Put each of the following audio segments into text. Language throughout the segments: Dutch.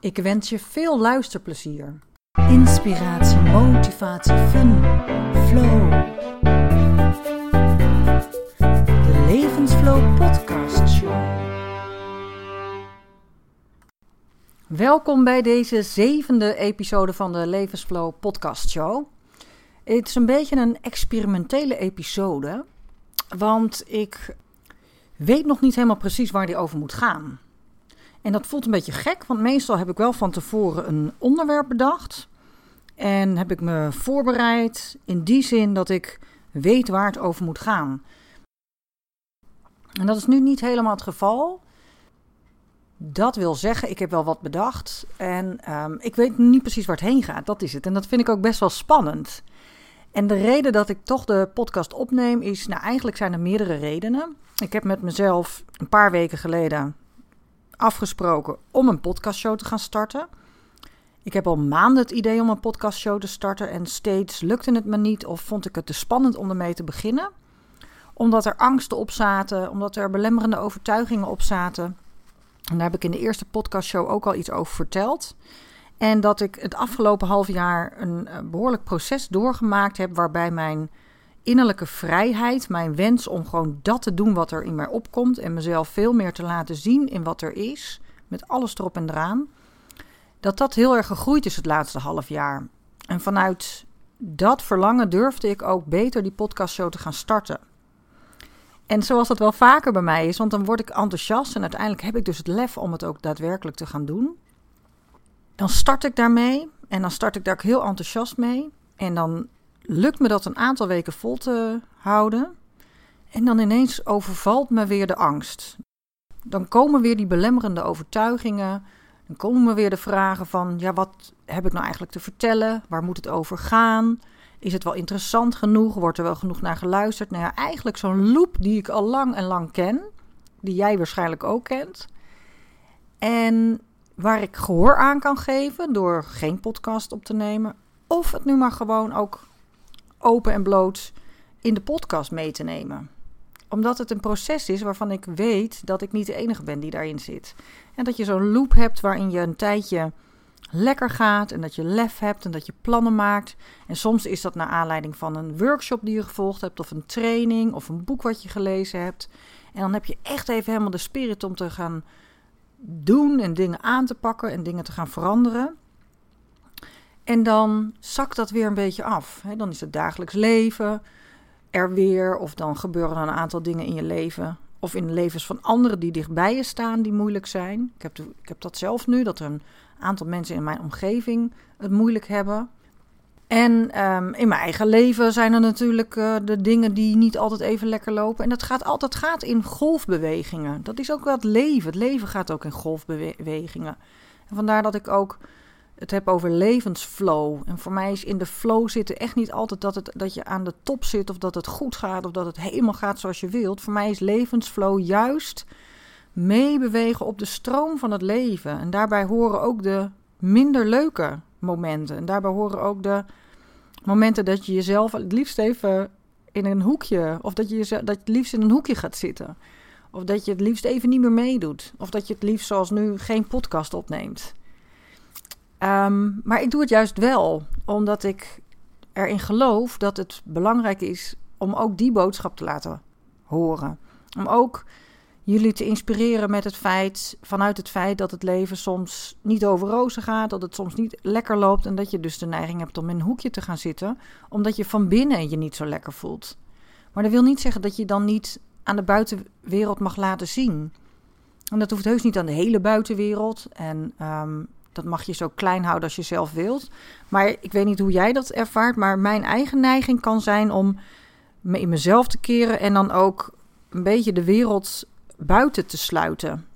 Ik wens je veel luisterplezier. Inspiratie, motivatie, fun, flow. De Levensflow Podcast Show. Welkom bij deze zevende episode van de Levensflow Podcast Show. Het is een beetje een experimentele episode, want ik weet nog niet helemaal precies waar die over moet gaan. En dat voelt een beetje gek, want meestal heb ik wel van tevoren een onderwerp bedacht. En heb ik me voorbereid in die zin dat ik weet waar het over moet gaan. En dat is nu niet helemaal het geval. Dat wil zeggen, ik heb wel wat bedacht en ehm, ik weet niet precies waar het heen gaat. Dat is het. En dat vind ik ook best wel spannend. En de reden dat ik toch de podcast opneem is, nou eigenlijk zijn er meerdere redenen. Ik heb met mezelf een paar weken geleden afgesproken om een podcastshow te gaan starten. Ik heb al maanden het idee om een podcastshow te starten en steeds lukte het me niet of vond ik het te spannend om ermee te beginnen. Omdat er angsten op zaten, omdat er belemmerende overtuigingen op zaten. En daar heb ik in de eerste podcastshow ook al iets over verteld. En dat ik het afgelopen half jaar een eh, behoorlijk proces doorgemaakt heb waarbij mijn innerlijke vrijheid, mijn wens om gewoon dat te doen wat er in mij opkomt en mezelf veel meer te laten zien in wat er is, met alles erop en eraan, dat dat heel erg gegroeid is het laatste half jaar. En vanuit dat verlangen durfde ik ook beter die podcastshow te gaan starten. En zoals dat wel vaker bij mij is, want dan word ik enthousiast en uiteindelijk heb ik dus het lef om het ook daadwerkelijk te gaan doen. Dan start ik daarmee en dan start ik daar ook heel enthousiast mee. En dan lukt me dat een aantal weken vol te houden. En dan ineens overvalt me weer de angst. Dan komen weer die belemmerende overtuigingen. Dan komen weer de vragen van: ja, wat heb ik nou eigenlijk te vertellen? Waar moet het over gaan? Is het wel interessant genoeg? Wordt er wel genoeg naar geluisterd? Nou ja, eigenlijk zo'n loop die ik al lang en lang ken. Die jij waarschijnlijk ook kent. En waar ik gehoor aan kan geven door geen podcast op te nemen. Of het nu maar gewoon ook open en bloot in de podcast mee te nemen. Omdat het een proces is waarvan ik weet dat ik niet de enige ben die daarin zit. En dat je zo'n loop hebt waarin je een tijdje lekker gaat en dat je lef hebt en dat je plannen maakt. En soms is dat naar aanleiding van een workshop die je gevolgd hebt, of een training, of een boek wat je gelezen hebt. En dan heb je echt even helemaal de spirit om te gaan doen en dingen aan te pakken en dingen te gaan veranderen. En dan zakt dat weer een beetje af. Dan is het dagelijks leven er weer, of dan gebeuren er een aantal dingen in je leven. Of in de levens van anderen die dichtbij je staan, die moeilijk zijn. Ik heb, ik heb dat zelf nu, dat er een aantal mensen in mijn omgeving het moeilijk hebben. En ehm, in mijn eigen leven zijn er natuurlijk uh, de dingen die niet altijd even lekker lopen. En dat gaat altijd gaat in golfbewegingen. Dat is ook wel het leven. Het leven gaat ook in golfbewegingen. En vandaar dat ik ook het heb over levensflow. En voor mij is in de flow zitten echt niet altijd dat, het, dat je aan de top zit of dat het goed gaat of dat het helemaal gaat zoals je wilt. Voor mij is levensflow juist meebewegen op de stroom van het leven. En daarbij horen ook de minder leuke momenten. En daarbij horen ook de momenten dat je jezelf het liefst even in een hoekje, of dat je, dat je het liefst in een hoekje gaat zitten. Of dat je het liefst even niet meer meedoet. Of dat je het liefst zoals nu geen podcast opneemt. Ehm, maar ik doe het juist wel, omdat ik erin geloof dat het belangrijk is om ook die boodschap te laten horen. Om ook jullie te inspireren met het feit, vanuit het feit dat het leven soms niet over rozen gaat, dat het soms niet lekker loopt en dat je dus de neiging hebt om in een hoekje te gaan zitten, omdat je van binnen je niet zo lekker voelt. Maar dat wil niet zeggen dat je dan niet aan de buitenwereld mag laten zien. En dat hoeft heus niet aan de hele buitenwereld. En um, dat mag je zo klein houden als je zelf wilt. Maar ik weet niet hoe jij dat ervaart. Maar mijn eigen neiging kan zijn om me in mezelf te keren. En dan ook een beetje de wereld buiten te sluiten.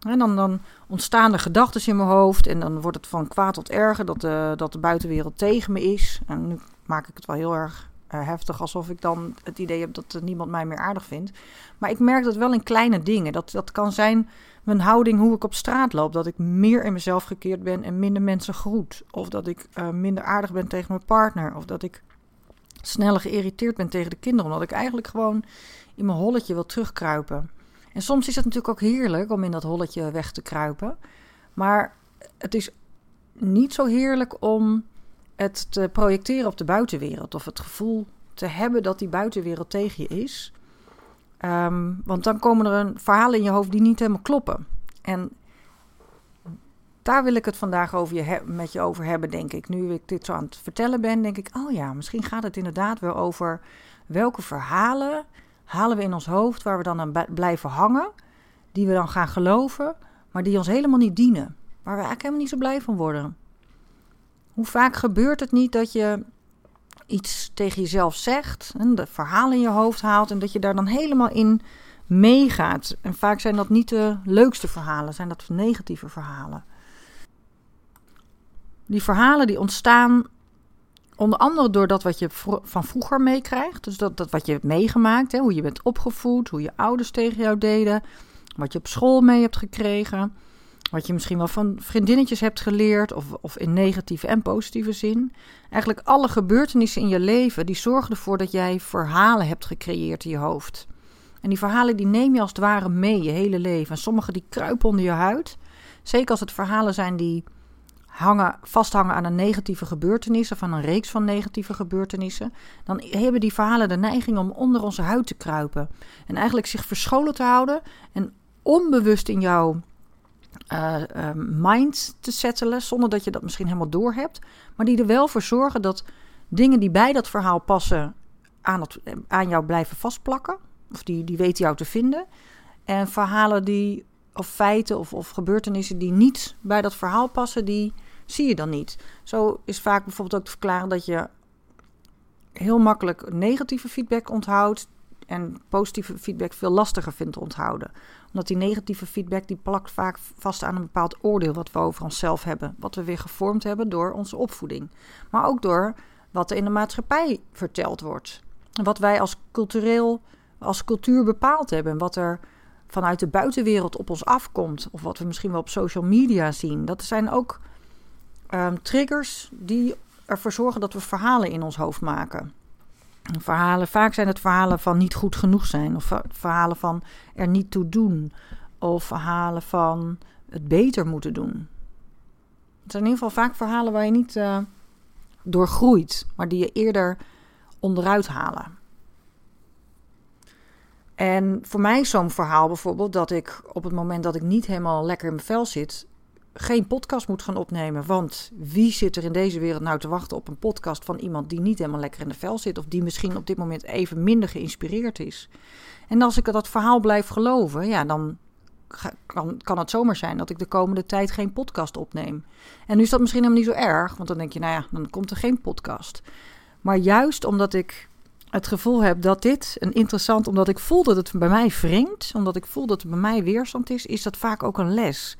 En dan, dan ontstaan er gedachten in mijn hoofd en dan wordt het van kwaad tot erger dat de, dat de buitenwereld tegen me is. En nu maak ik het wel heel erg uh, heftig, alsof ik dan het idee heb dat niemand mij meer aardig vindt. Maar ik merk dat wel in kleine dingen. Dat, dat kan zijn mijn houding, hoe ik op straat loop. Dat ik meer in mezelf gekeerd ben en minder mensen groet. Of dat ik uh, minder aardig ben tegen mijn partner. Of dat ik sneller geïrriteerd ben tegen de kinderen. Omdat ik eigenlijk gewoon in mijn holletje wil terugkruipen. En soms is het natuurlijk ook heerlijk om in dat holletje weg te kruipen. Maar het is niet zo heerlijk om het te projecteren op de buitenwereld. Of het gevoel te hebben dat die buitenwereld tegen je is. Ehm, want dan komen er een verhalen in je hoofd die niet helemaal kloppen. En daar wil ik het vandaag over je met je over hebben, denk ik. Nu ik dit zo aan het vertellen ben, denk ik, oh ja, misschien gaat het inderdaad wel over welke verhalen halen we in ons hoofd waar we dan aan blijven hangen, die we dan gaan geloven, maar die ons helemaal niet dienen, waar we eigenlijk helemaal niet zo blij van worden. Hoe vaak gebeurt het niet dat je iets tegen jezelf zegt, en de verhalen in je hoofd haalt en dat je daar dan helemaal in meegaat? En vaak zijn dat niet de leukste verhalen, zijn dat negatieve verhalen. Die verhalen die ontstaan onder andere door dat wat je van vroeger meekrijgt. Dus dat, dat wat je hebt meegemaakt, hè, hoe je bent opgevoed, hoe je ouders tegen jou deden, wat je op school mee hebt gekregen. Wat je misschien wel van vriendinnetjes hebt geleerd, of, of in negatieve en positieve zin. Eigenlijk alle gebeurtenissen in je leven, die zorgen ervoor dat jij verhalen hebt gecreëerd in je hoofd. En die verhalen die neem je als het ware mee je hele leven. En sommige die kruipen onder je huid. Zeker als het verhalen zijn die hangen, vasthangen aan een negatieve gebeurtenis of aan een reeks van negatieve gebeurtenissen, dan hebben die verhalen de neiging om onder onze huid te kruipen. En eigenlijk zich verscholen te houden en onbewust in jouw uh, mind te settelen, zonder dat je dat misschien helemaal door hebt, maar die er wel voor zorgen dat dingen die bij dat verhaal passen aan, het, aan jou blijven vastplakken, of die, die weten jou te vinden. En verhalen die, of feiten of, of gebeurtenissen die niet bij dat verhaal passen, die zie je dan niet. Zo is vaak bijvoorbeeld ook te verklaren dat je heel makkelijk negatieve feedback onthoudt en positieve feedback veel lastiger vindt te onthouden. Omdat die negatieve feedback die plakt vaak vast aan een bepaald oordeel wat we over onszelf hebben. Wat we weer gevormd hebben door onze opvoeding. Maar ook door wat er in de maatschappij verteld wordt. Wat wij als cultureel, als cultuur bepaald hebben. En wat er vanuit de buitenwereld op ons afkomt. Of wat we misschien wel op social media zien. Dat zijn ook um, triggers die ervoor zorgen dat we verhalen in ons hoofd maken. Verhalen, vaak zijn het verhalen van niet goed genoeg zijn, of verhalen van er niet toe doen, of verhalen van het beter moeten doen. Het zijn in ieder geval vaak verhalen waar je niet uh, door groeit, maar die je eerder onderuit halen. En voor mij is zo'n verhaal bijvoorbeeld dat ik op het moment dat ik niet helemaal lekker in mijn vel zit, geen podcast moet gaan opnemen. Want wie zit er in deze wereld nou te wachten op een podcast van iemand die niet helemaal lekker in de vel zit. Of die misschien op dit moment even minder geïnspireerd is. En als ik dat verhaal blijf geloven, ja, dan kan, kan het zomaar zijn dat ik de komende tijd geen podcast opneem. En nu is dat misschien helemaal niet zo erg, want dan denk je, nou ja, dan komt er geen podcast. Maar juist omdat ik het gevoel heb dat dit een interessant, omdat ik voel dat het bij mij wringt, omdat ik voel dat het bij mij weerstand is, is dat vaak ook een les.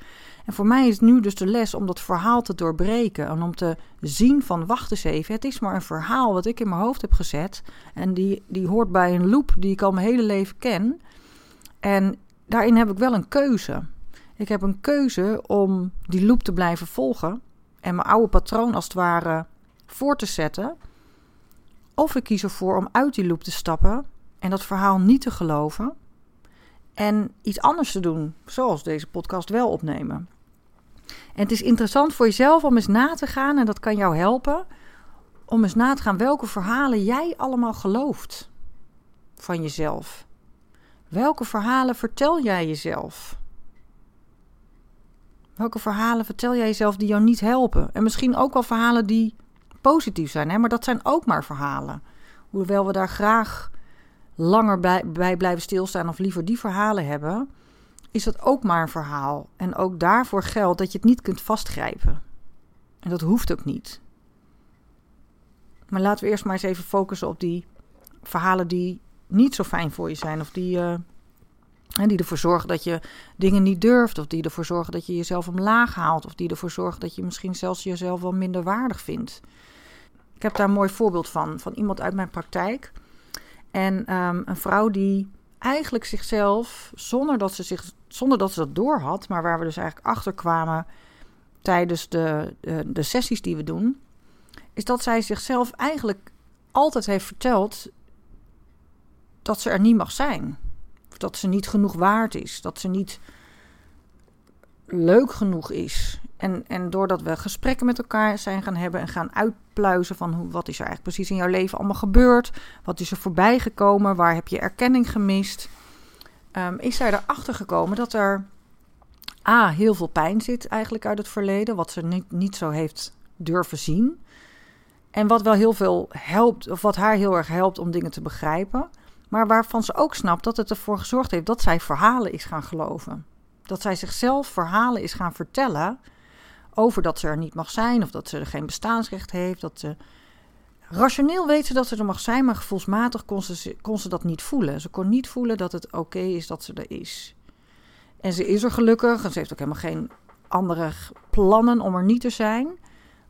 En voor mij is nu dus de les om dat verhaal te doorbreken. En om te zien van, wacht eens even, het is maar een verhaal wat ik in mijn hoofd heb gezet. En die, die hoort bij een loop die ik al mijn hele leven ken. En daarin heb ik wel een keuze. Ik heb een keuze om die loop te blijven volgen. En mijn oude patroon als het ware voor te zetten. Of ik kies ervoor om uit die loop te stappen en dat verhaal niet te geloven. En iets anders te doen, zoals deze podcast wel opnemen. En het is interessant voor jezelf om eens na te gaan, en dat kan jou helpen, om eens na te gaan welke verhalen jij allemaal gelooft van jezelf. Welke verhalen vertel jij jezelf? Welke verhalen vertel jij jezelf die jou niet helpen? En misschien ook wel verhalen die positief zijn, hè? maar dat zijn ook maar verhalen. Hoewel we daar graag langer bij, bij blijven stilstaan of liever die verhalen hebben, is dat ook maar een verhaal. En ook daarvoor geldt dat je het niet kunt vastgrijpen. En dat hoeft ook niet. Maar laten we eerst maar eens even focussen op die verhalen die niet zo fijn voor je zijn. Of die, uh, die ervoor zorgen dat je dingen niet durft, of die ervoor zorgen dat je jezelf omlaag haalt, of die ervoor zorgen dat je misschien zelfs jezelf wel minder waardig vindt. Ik heb daar een mooi voorbeeld van, van iemand uit mijn praktijk. En um, een vrouw die eigenlijk zichzelf, zonder dat ze, zich, zonder dat ze dat doorhad, maar waar we dus eigenlijk achter kwamen tijdens de, de, de sessies die we doen, is dat zij zichzelf eigenlijk altijd heeft verteld dat ze er niet mag zijn. Dat ze niet genoeg waard is. Dat ze niet leuk genoeg is. En, en doordat we gesprekken met elkaar zijn gaan hebben en gaan uitpluizen van hoe, wat is er eigenlijk precies in jouw leven allemaal gebeurd, wat is er voorbij gekomen, waar heb je erkenning gemist, um, is zij erachter gekomen dat er A, heel veel pijn zit eigenlijk uit het verleden, wat ze niet, niet zo heeft durven zien. En wat wel heel veel helpt, of wat haar heel erg helpt om dingen te begrijpen, maar waarvan ze ook snapt dat het ervoor gezorgd heeft dat zij verhalen is gaan geloven. Dat zij zichzelf verhalen is gaan vertellen over dat ze er niet mag zijn of dat ze er geen bestaansrecht heeft. Dat ze... Rationeel weet ze dat ze er mag zijn, maar gevoelsmatig kon ze, dat niet voelen. Ze kon niet voelen dat het oké is dat ze er is. En ze is er gelukkig en ze heeft ook helemaal geen andere plannen om er niet te zijn.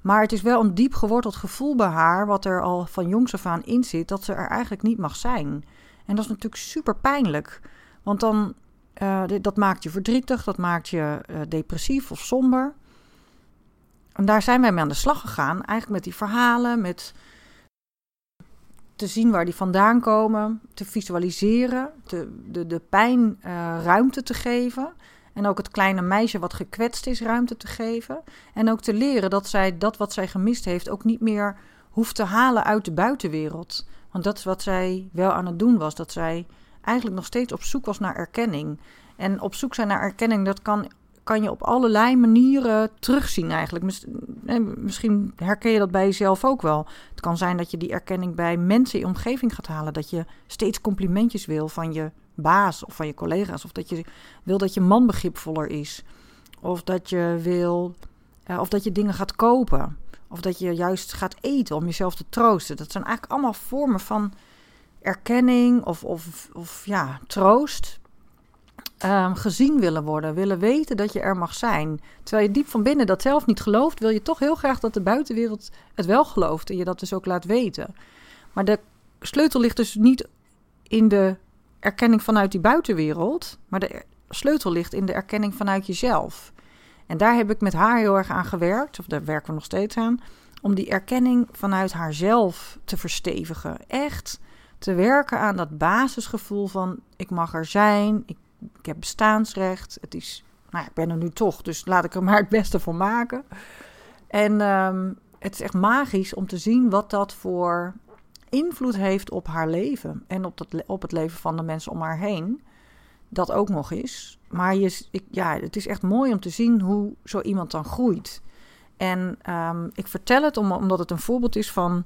Maar het is wel een diep geworteld gevoel bij haar, wat er al van jongs af aan in zit, dat ze er eigenlijk niet mag zijn. En dat is natuurlijk super pijnlijk. Want dan, uh, dat maakt je verdrietig, dat maakt je uh, depressief of somber. En daar zijn wij mee aan de slag gegaan. Eigenlijk met die verhalen, met te zien waar die vandaan komen, te visualiseren, te, de, de pijn uh, ruimte te geven. En ook het kleine meisje wat gekwetst is ruimte te geven. En ook te leren dat zij dat wat zij gemist heeft ook niet meer hoeft te halen uit de buitenwereld. Want dat is wat zij wel aan het doen was. Dat zij eigenlijk nog steeds op zoek was naar erkenning. En op zoek zijn naar erkenning, dat kan kan je op allerlei manieren terugzien eigenlijk. Misschien herken je dat bij jezelf ook wel. Het kan zijn dat je die erkenning bij mensen in je omgeving gaat halen. Dat je steeds complimentjes wil van je baas of van je collega's. Of dat je wil dat je man begripvoller is. Of dat je wil. Uh, of dat je dingen gaat kopen. Of dat je juist gaat eten om jezelf te troosten. Dat zijn eigenlijk allemaal vormen van erkenning of, of, of ja, troost um, gezien willen worden, willen weten dat je er mag zijn. Terwijl je diep van binnen dat zelf niet gelooft, wil je toch heel graag dat de buitenwereld het wel gelooft en je dat dus ook laat weten. Maar de sleutel ligt dus niet in de erkenning vanuit die buitenwereld, maar de sleutel ligt in de erkenning vanuit jezelf. En daar heb ik met haar heel erg aan gewerkt, of daar werken we nog steeds aan, om die erkenning vanuit haarzelf te verstevigen. Echt te werken aan dat basisgevoel van ik mag er zijn, ik ik heb bestaansrecht. Het is, nou ja, ik ben er nu toch, dus laat ik er maar het beste van maken. En um, het is echt magisch om te zien wat dat voor invloed heeft op haar leven. En op, dat, op het leven van de mensen om haar heen. Dat ook nog is. Maar je, ik, ja, het is echt mooi om te zien hoe zo iemand dan groeit. En um, ik vertel het om, omdat het een voorbeeld is van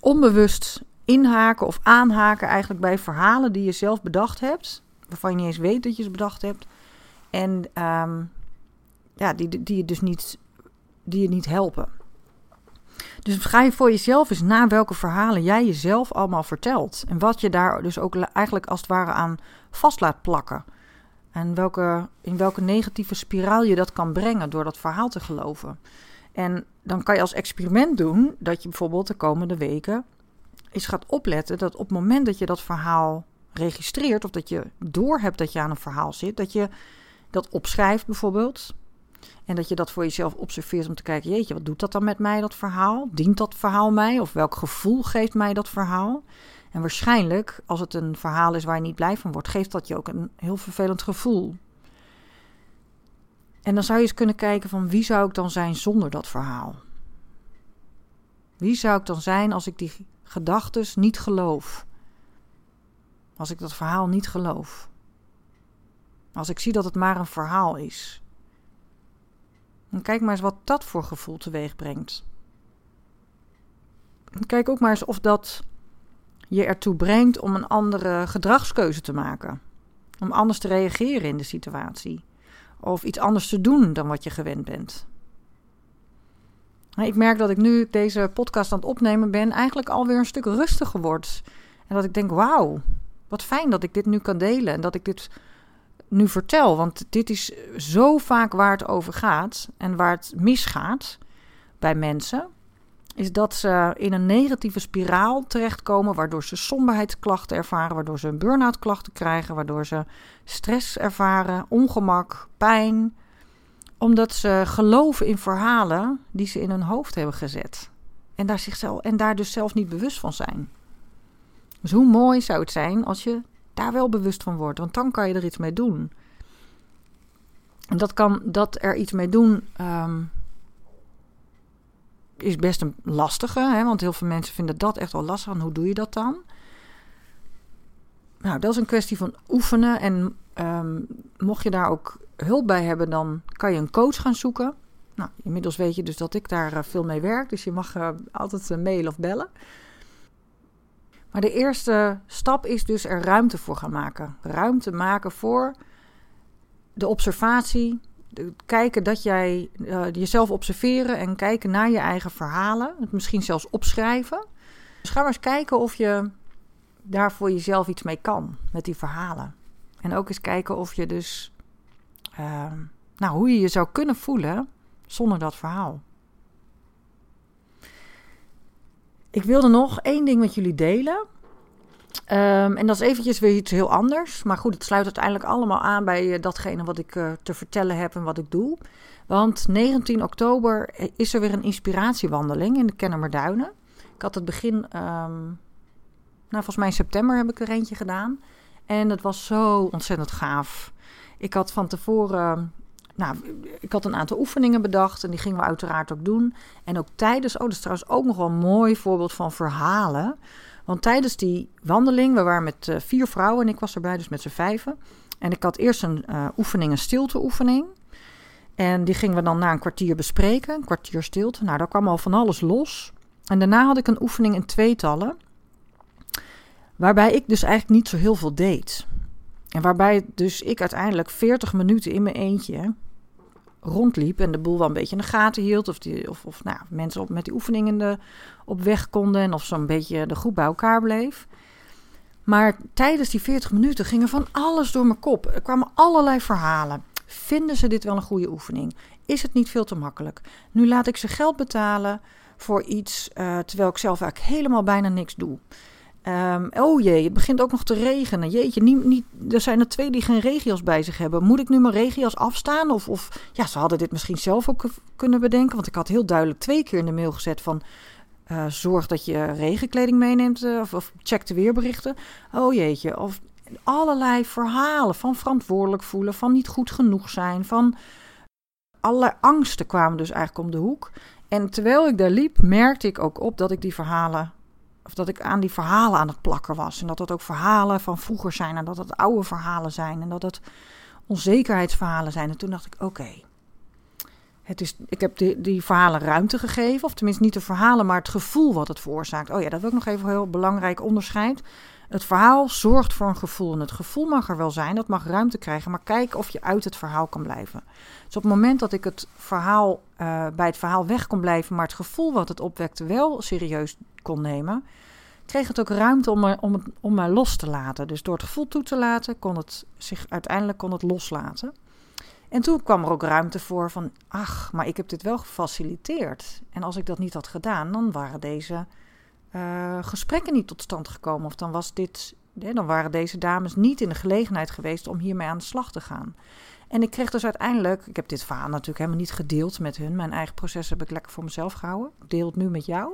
onbewust inhaken of aanhaken eigenlijk bij verhalen die je zelf bedacht hebt waarvan je niet eens weet dat je ze bedacht hebt. En um, ja, die, die, je dus niet, die je niet helpen. Dus ga je voor jezelf eens na welke verhalen jij jezelf allemaal vertelt. En wat je daar dus ook eigenlijk als het ware aan vast laat plakken. En welke, in welke negatieve spiraal je dat kan brengen door dat verhaal te geloven. En dan kan je als experiment doen dat je bijvoorbeeld de komende weken eens gaat opletten dat op het moment dat je dat verhaal registreert of dat je doorhebt dat je aan een verhaal zit, dat je dat opschrijft bijvoorbeeld. En dat je dat voor jezelf observeert om te kijken, jeetje, wat doet dat dan met mij, dat verhaal? Dient dat verhaal mij? Of welk gevoel geeft mij dat verhaal? En waarschijnlijk, als het een verhaal is waar je niet blij van wordt, geeft dat je ook een heel vervelend gevoel. En dan zou je eens kunnen kijken van wie zou ik dan zijn zonder dat verhaal? Wie zou ik dan zijn als ik die gedachten niet geloof? Als ik dat verhaal niet geloof. Als ik zie dat het maar een verhaal is. Dan kijk maar eens wat dat voor gevoel teweeg brengt. Kijk ook maar eens of dat je ertoe brengt om een andere gedragskeuze te maken. Om anders te reageren in de situatie. Of iets anders te doen dan wat je gewend bent. Ik merk dat ik nu deze podcast aan het opnemen ben, eigenlijk alweer een stuk rustiger word. En dat ik denk: wauw, wat fijn dat ik dit nu kan delen en dat ik dit nu vertel, want dit is zo vaak waar het over gaat en waar het misgaat bij mensen, is dat ze in een negatieve spiraal terechtkomen, waardoor ze somberheidsklachten ervaren, waardoor ze burn-out klachten krijgen, waardoor ze stress ervaren, ongemak, pijn, omdat ze geloven in verhalen die ze in hun hoofd hebben gezet en daar, zichzelf, en daar dus zelf niet bewust van zijn. Dus hoe mooi zou het zijn als je daar wel bewust van wordt, want dan kan je er iets mee doen. En dat, kan, dat er iets mee doen ehm, is best een lastige, hè, want heel veel mensen vinden dat echt wel lastig. En hoe doe je dat dan? Nou, dat is een kwestie van oefenen. En ehm, mocht je daar ook hulp bij hebben, dan kan je een coach gaan zoeken. Nou, inmiddels weet je dus dat ik daar eh, veel mee werk, dus je mag uh, altijd uh, mailen of bellen. Maar de eerste stap is dus er ruimte voor gaan maken. Ruimte maken voor de observatie. kijken dat jij uh, jezelf observeren en kijken naar je eigen verhalen. Het misschien zelfs opschrijven. Dus ga maar eens kijken of je daar voor jezelf iets mee kan met die verhalen. En ook eens kijken of je dus, uh, nou, hoe je je zou kunnen voelen zonder dat verhaal. Ik wilde nog één ding met jullie delen. Um, en dat is eventjes weer iets heel anders. Maar goed, het sluit uiteindelijk allemaal aan bij uh, datgene wat ik uh, te vertellen heb en wat ik doe. Want 19 oktober is er weer een inspiratiewandeling in de Kennemerduinen. Ik had het begin, um, nou volgens mij september heb ik er eentje gedaan. En het was zo ontzettend gaaf. Ik had van tevoren nou, ik had een aantal oefeningen bedacht en die gingen we uiteraard ook doen. En ook tijdens, oh, dat is trouwens ook nog wel een mooi voorbeeld van verhalen. Want tijdens die wandeling, we waren met uh, vier vrouwen en ik was erbij, dus met z'n vijven. En ik had eerst een uh, oefening, een stilteoefening. En die gingen we dan na een kwartier bespreken, een kwartier stilte. Nou, daar kwam al van alles los. En daarna had ik een oefening in tweetallen, waarbij ik dus eigenlijk niet zo heel veel deed. En waarbij dus ik uiteindelijk 40 minuten in mijn eentje rondliep en de boel wel een beetje in de gaten hield. Of, die, of, of nou, mensen op, met die oefeningen de, op weg konden en of zo'n beetje de groep bij elkaar bleef. Maar tijdens die 40 minuten ging er van alles door mijn kop. Er kwamen allerlei verhalen. Vinden ze dit wel een goede oefening? Is het niet veel te makkelijk? Nu laat ik ze geld betalen voor iets, uh, terwijl ik zelf eigenlijk helemaal bijna niks doe. Um, oh jee, het begint ook nog te regenen. Jeetje, niet, niet, er zijn er twee die geen regios bij zich hebben. Moet ik nu mijn regios afstaan? Of, of ja, ze hadden dit misschien zelf ook kunnen bedenken. Want ik had heel duidelijk twee keer in de mail gezet van... Uh, zorg dat je regenkleding meeneemt uh, of, of, check de weerberichten. Oh jeetje, of allerlei verhalen van verantwoordelijk voelen, van niet goed genoeg zijn, van allerlei angsten kwamen dus eigenlijk om de hoek. En terwijl ik daar liep, merkte ik ook op dat ik die verhalen of dat ik aan die verhalen aan het plakken was. En dat dat ook verhalen van vroeger zijn. En dat het oude verhalen zijn. En dat het onzekerheidsverhalen zijn. En toen dacht ik: oké. het is, ik heb die, die verhalen ruimte gegeven. Of tenminste niet de verhalen, maar het gevoel wat het veroorzaakt. Oh ja, dat wil ik nog even een heel belangrijk onderscheid. Het verhaal zorgt voor een gevoel. En het gevoel mag er wel zijn, dat mag ruimte krijgen. Maar kijk of je uit het verhaal kan blijven. Dus op het moment dat ik het verhaal uh, bij het verhaal weg kon blijven, maar het gevoel wat het opwekte wel serieus kon nemen, kreeg het ook ruimte om om, om mij los te laten. Dus door het gevoel toe te laten, kon het zich uiteindelijk kon het loslaten. En toen kwam er ook ruimte voor van, ach, maar ik heb dit wel gefaciliteerd. En als ik dat niet had gedaan, dan waren deze uh, gesprekken niet tot stand gekomen. Of dan, was dit, dan waren deze dames niet in de gelegenheid geweest om hiermee aan de slag te gaan. En ik kreeg dus uiteindelijk, ik heb dit verhaal natuurlijk helemaal niet gedeeld met hun. Mijn eigen proces heb ik lekker voor mezelf gehouden. Ik deel het nu met jou.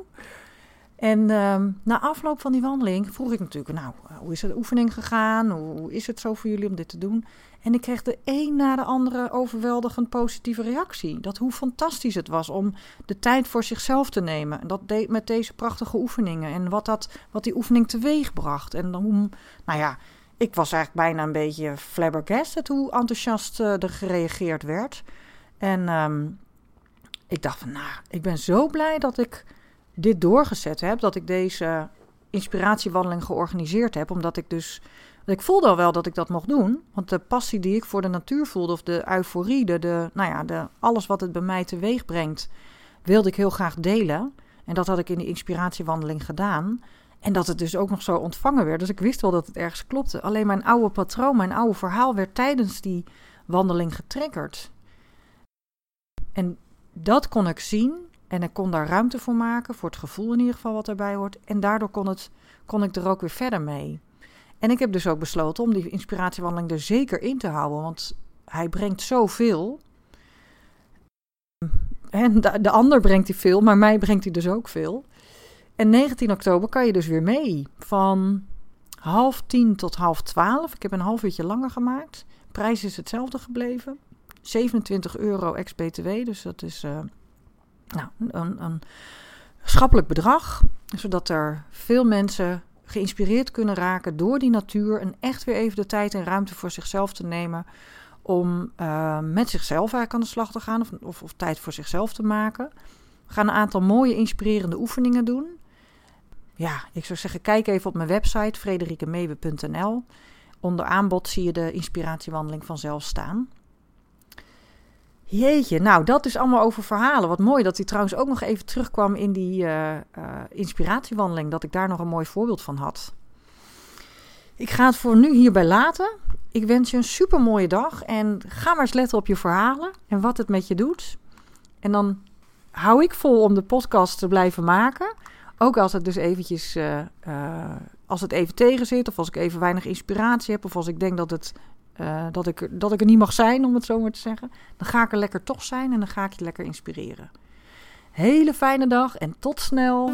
En uh, na afloop van die wandeling vroeg ik natuurlijk, nou, hoe is de oefening gegaan? Hoe is het zo voor jullie om dit te doen? En ik kreeg de een na de andere overweldigend positieve reactie. Dat hoe fantastisch het was om de tijd voor zichzelf te nemen. En dat deed met deze prachtige oefeningen. En wat, dat, wat die oefening teweeg bracht. En hoe, nou ja, ik was eigenlijk bijna een beetje flabbergasted hoe enthousiast uh, er gereageerd werd. En um, ik dacht van, nou, ik ben zo blij dat ik dit doorgezet heb. Dat ik deze inspiratiewandeling georganiseerd heb. Omdat ik dus ik voelde al wel dat ik dat mocht doen. Want de passie die ik voor de natuur voelde, of de euforie, de, de, nou ja, de, alles wat het bij mij teweeg brengt, wilde ik heel graag delen. En dat had ik in die inspiratiewandeling gedaan. En dat het dus ook nog zo ontvangen werd. Dus ik wist wel dat het ergens klopte. Alleen mijn oude patroon, mijn oude verhaal werd tijdens die wandeling getriggerd. En dat kon ik zien en ik kon daar ruimte voor maken, voor het gevoel in ieder geval wat erbij hoort. En daardoor kon, het, kon ik er ook weer verder mee. En ik heb dus ook besloten om die inspiratiewandeling er zeker in te houden, want hij brengt zoveel. En de, de ander brengt hij veel, maar mij brengt hij dus ook veel. En 19 oktober kan je dus weer mee. Van half tien tot half twaalf. Ik heb een half uurtje langer gemaakt. Prijs is hetzelfde gebleven. 27 euro ex-BTW. Dus dat is uh, nou, een, een schappelijk bedrag. Zodat er veel mensen geïnspireerd kunnen raken door die natuur. En echt weer even de tijd en ruimte voor zichzelf te nemen. Om uh, met zichzelf eigenlijk aan de slag te gaan. Of, of, of tijd voor zichzelf te maken. We gaan een aantal mooie inspirerende oefeningen doen. Ja, ik zou zeggen, kijk even op mijn website frederikemewe.nl. Onder aanbod zie je de inspiratiewandeling vanzelf staan. Jeetje, nou dat is allemaal over verhalen. Wat mooi dat hij trouwens ook nog even terugkwam in die uh, uh, inspiratiewandeling. Dat ik daar nog een mooi voorbeeld van had. Ik ga het voor nu hierbij laten. Ik wens je een super mooie dag. En ga maar eens letten op je verhalen en wat het met je doet. En dan hou ik vol om de podcast te blijven maken. Ook als het dus eventjes, uh, als het even tegen zit, of als ik even weinig inspiratie heb, of als ik denk dat, het, uh, dat, ik, dat ik er niet mag zijn, om het zo maar te zeggen, dan ga ik er lekker toch zijn en dan ga ik je lekker inspireren. Hele fijne dag en tot snel.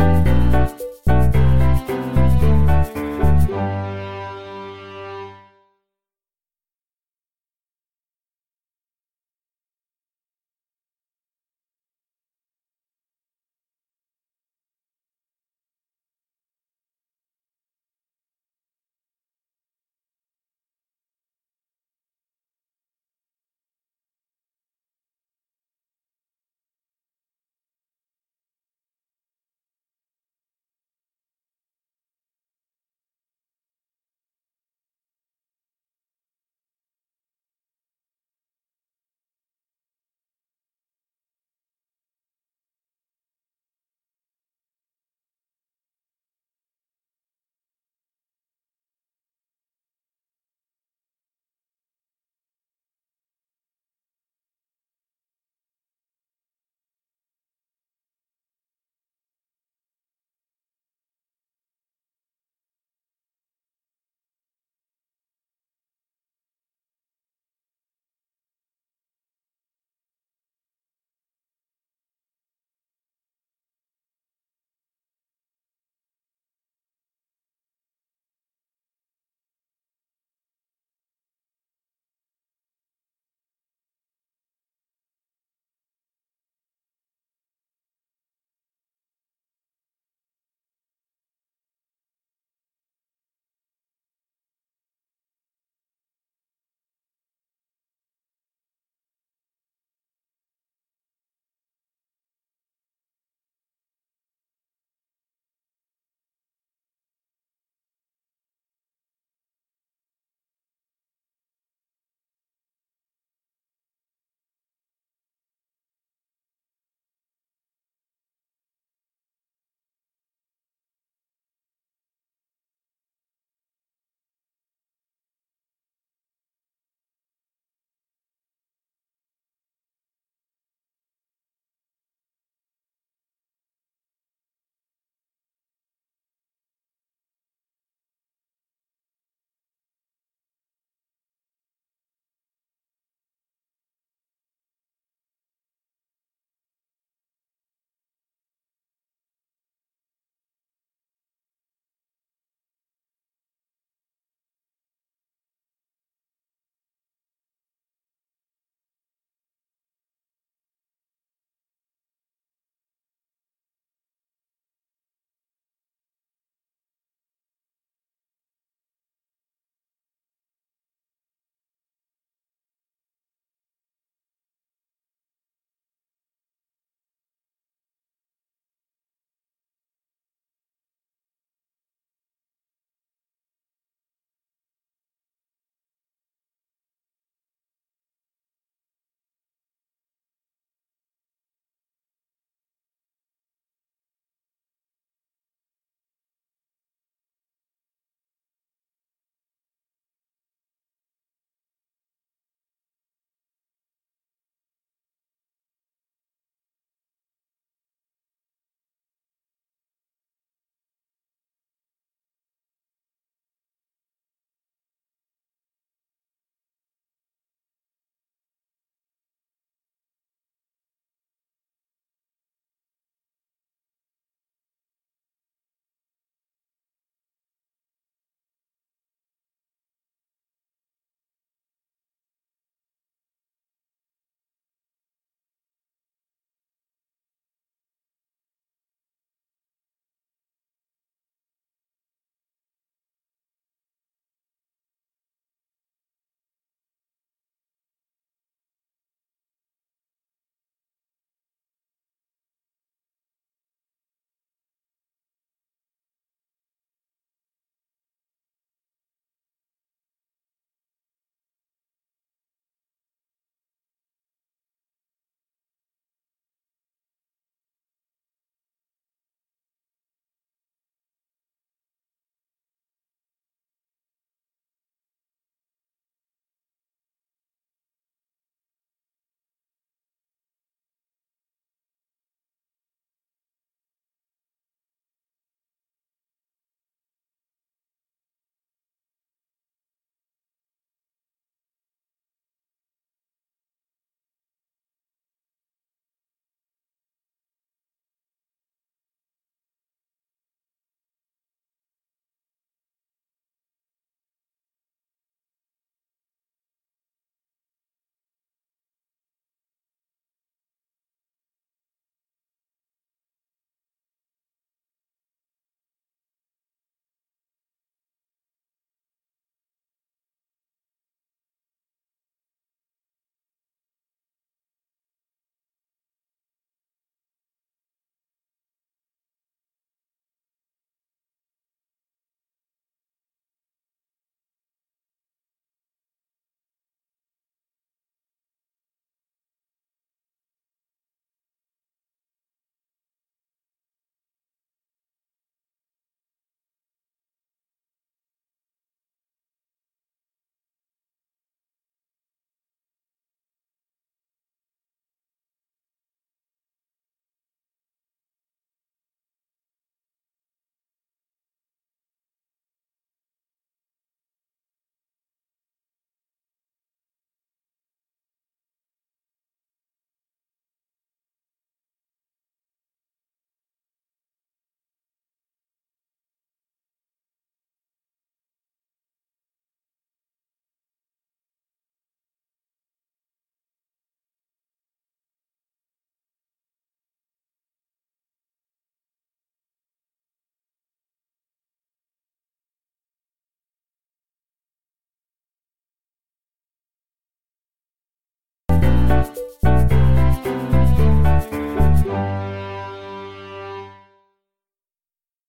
you